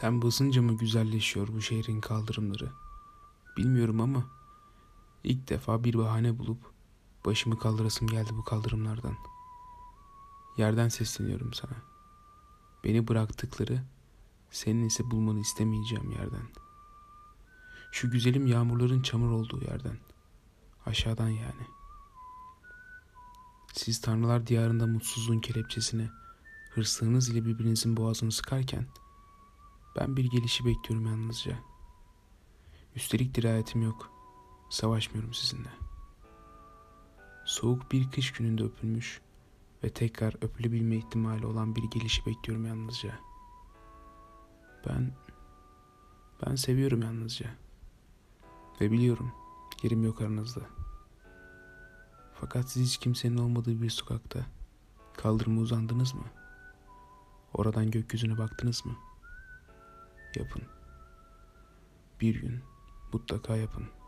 Sen basınca mı güzelleşiyor bu şehrin kaldırımları? Bilmiyorum ama ilk defa bir bahane bulup başımı kaldırasım geldi bu kaldırımlardan. Yerden sesleniyorum sana. Beni bıraktıkları, senin ise bulmanı istemeyeceğim yerden. Şu güzelim yağmurların çamur olduğu yerden. Aşağıdan yani. Siz tanrılar diyarında mutsuzluğun kelepçesini hırslığınız ile birbirinizin boğazını sıkarken ben bir gelişi bekliyorum yalnızca. Üstelik dirayetim yok. Savaşmıyorum sizinle. Soğuk bir kış gününde öpülmüş ve tekrar öpülebilme ihtimali olan bir gelişi bekliyorum yalnızca. Ben ben seviyorum yalnızca. Ve biliyorum yerim yok aranızda. Fakat siz hiç kimsenin olmadığı bir sokakta kaldırıma uzandınız mı? Oradan gökyüzüne baktınız mı? Yapın. Bir gün mutlaka yapın.''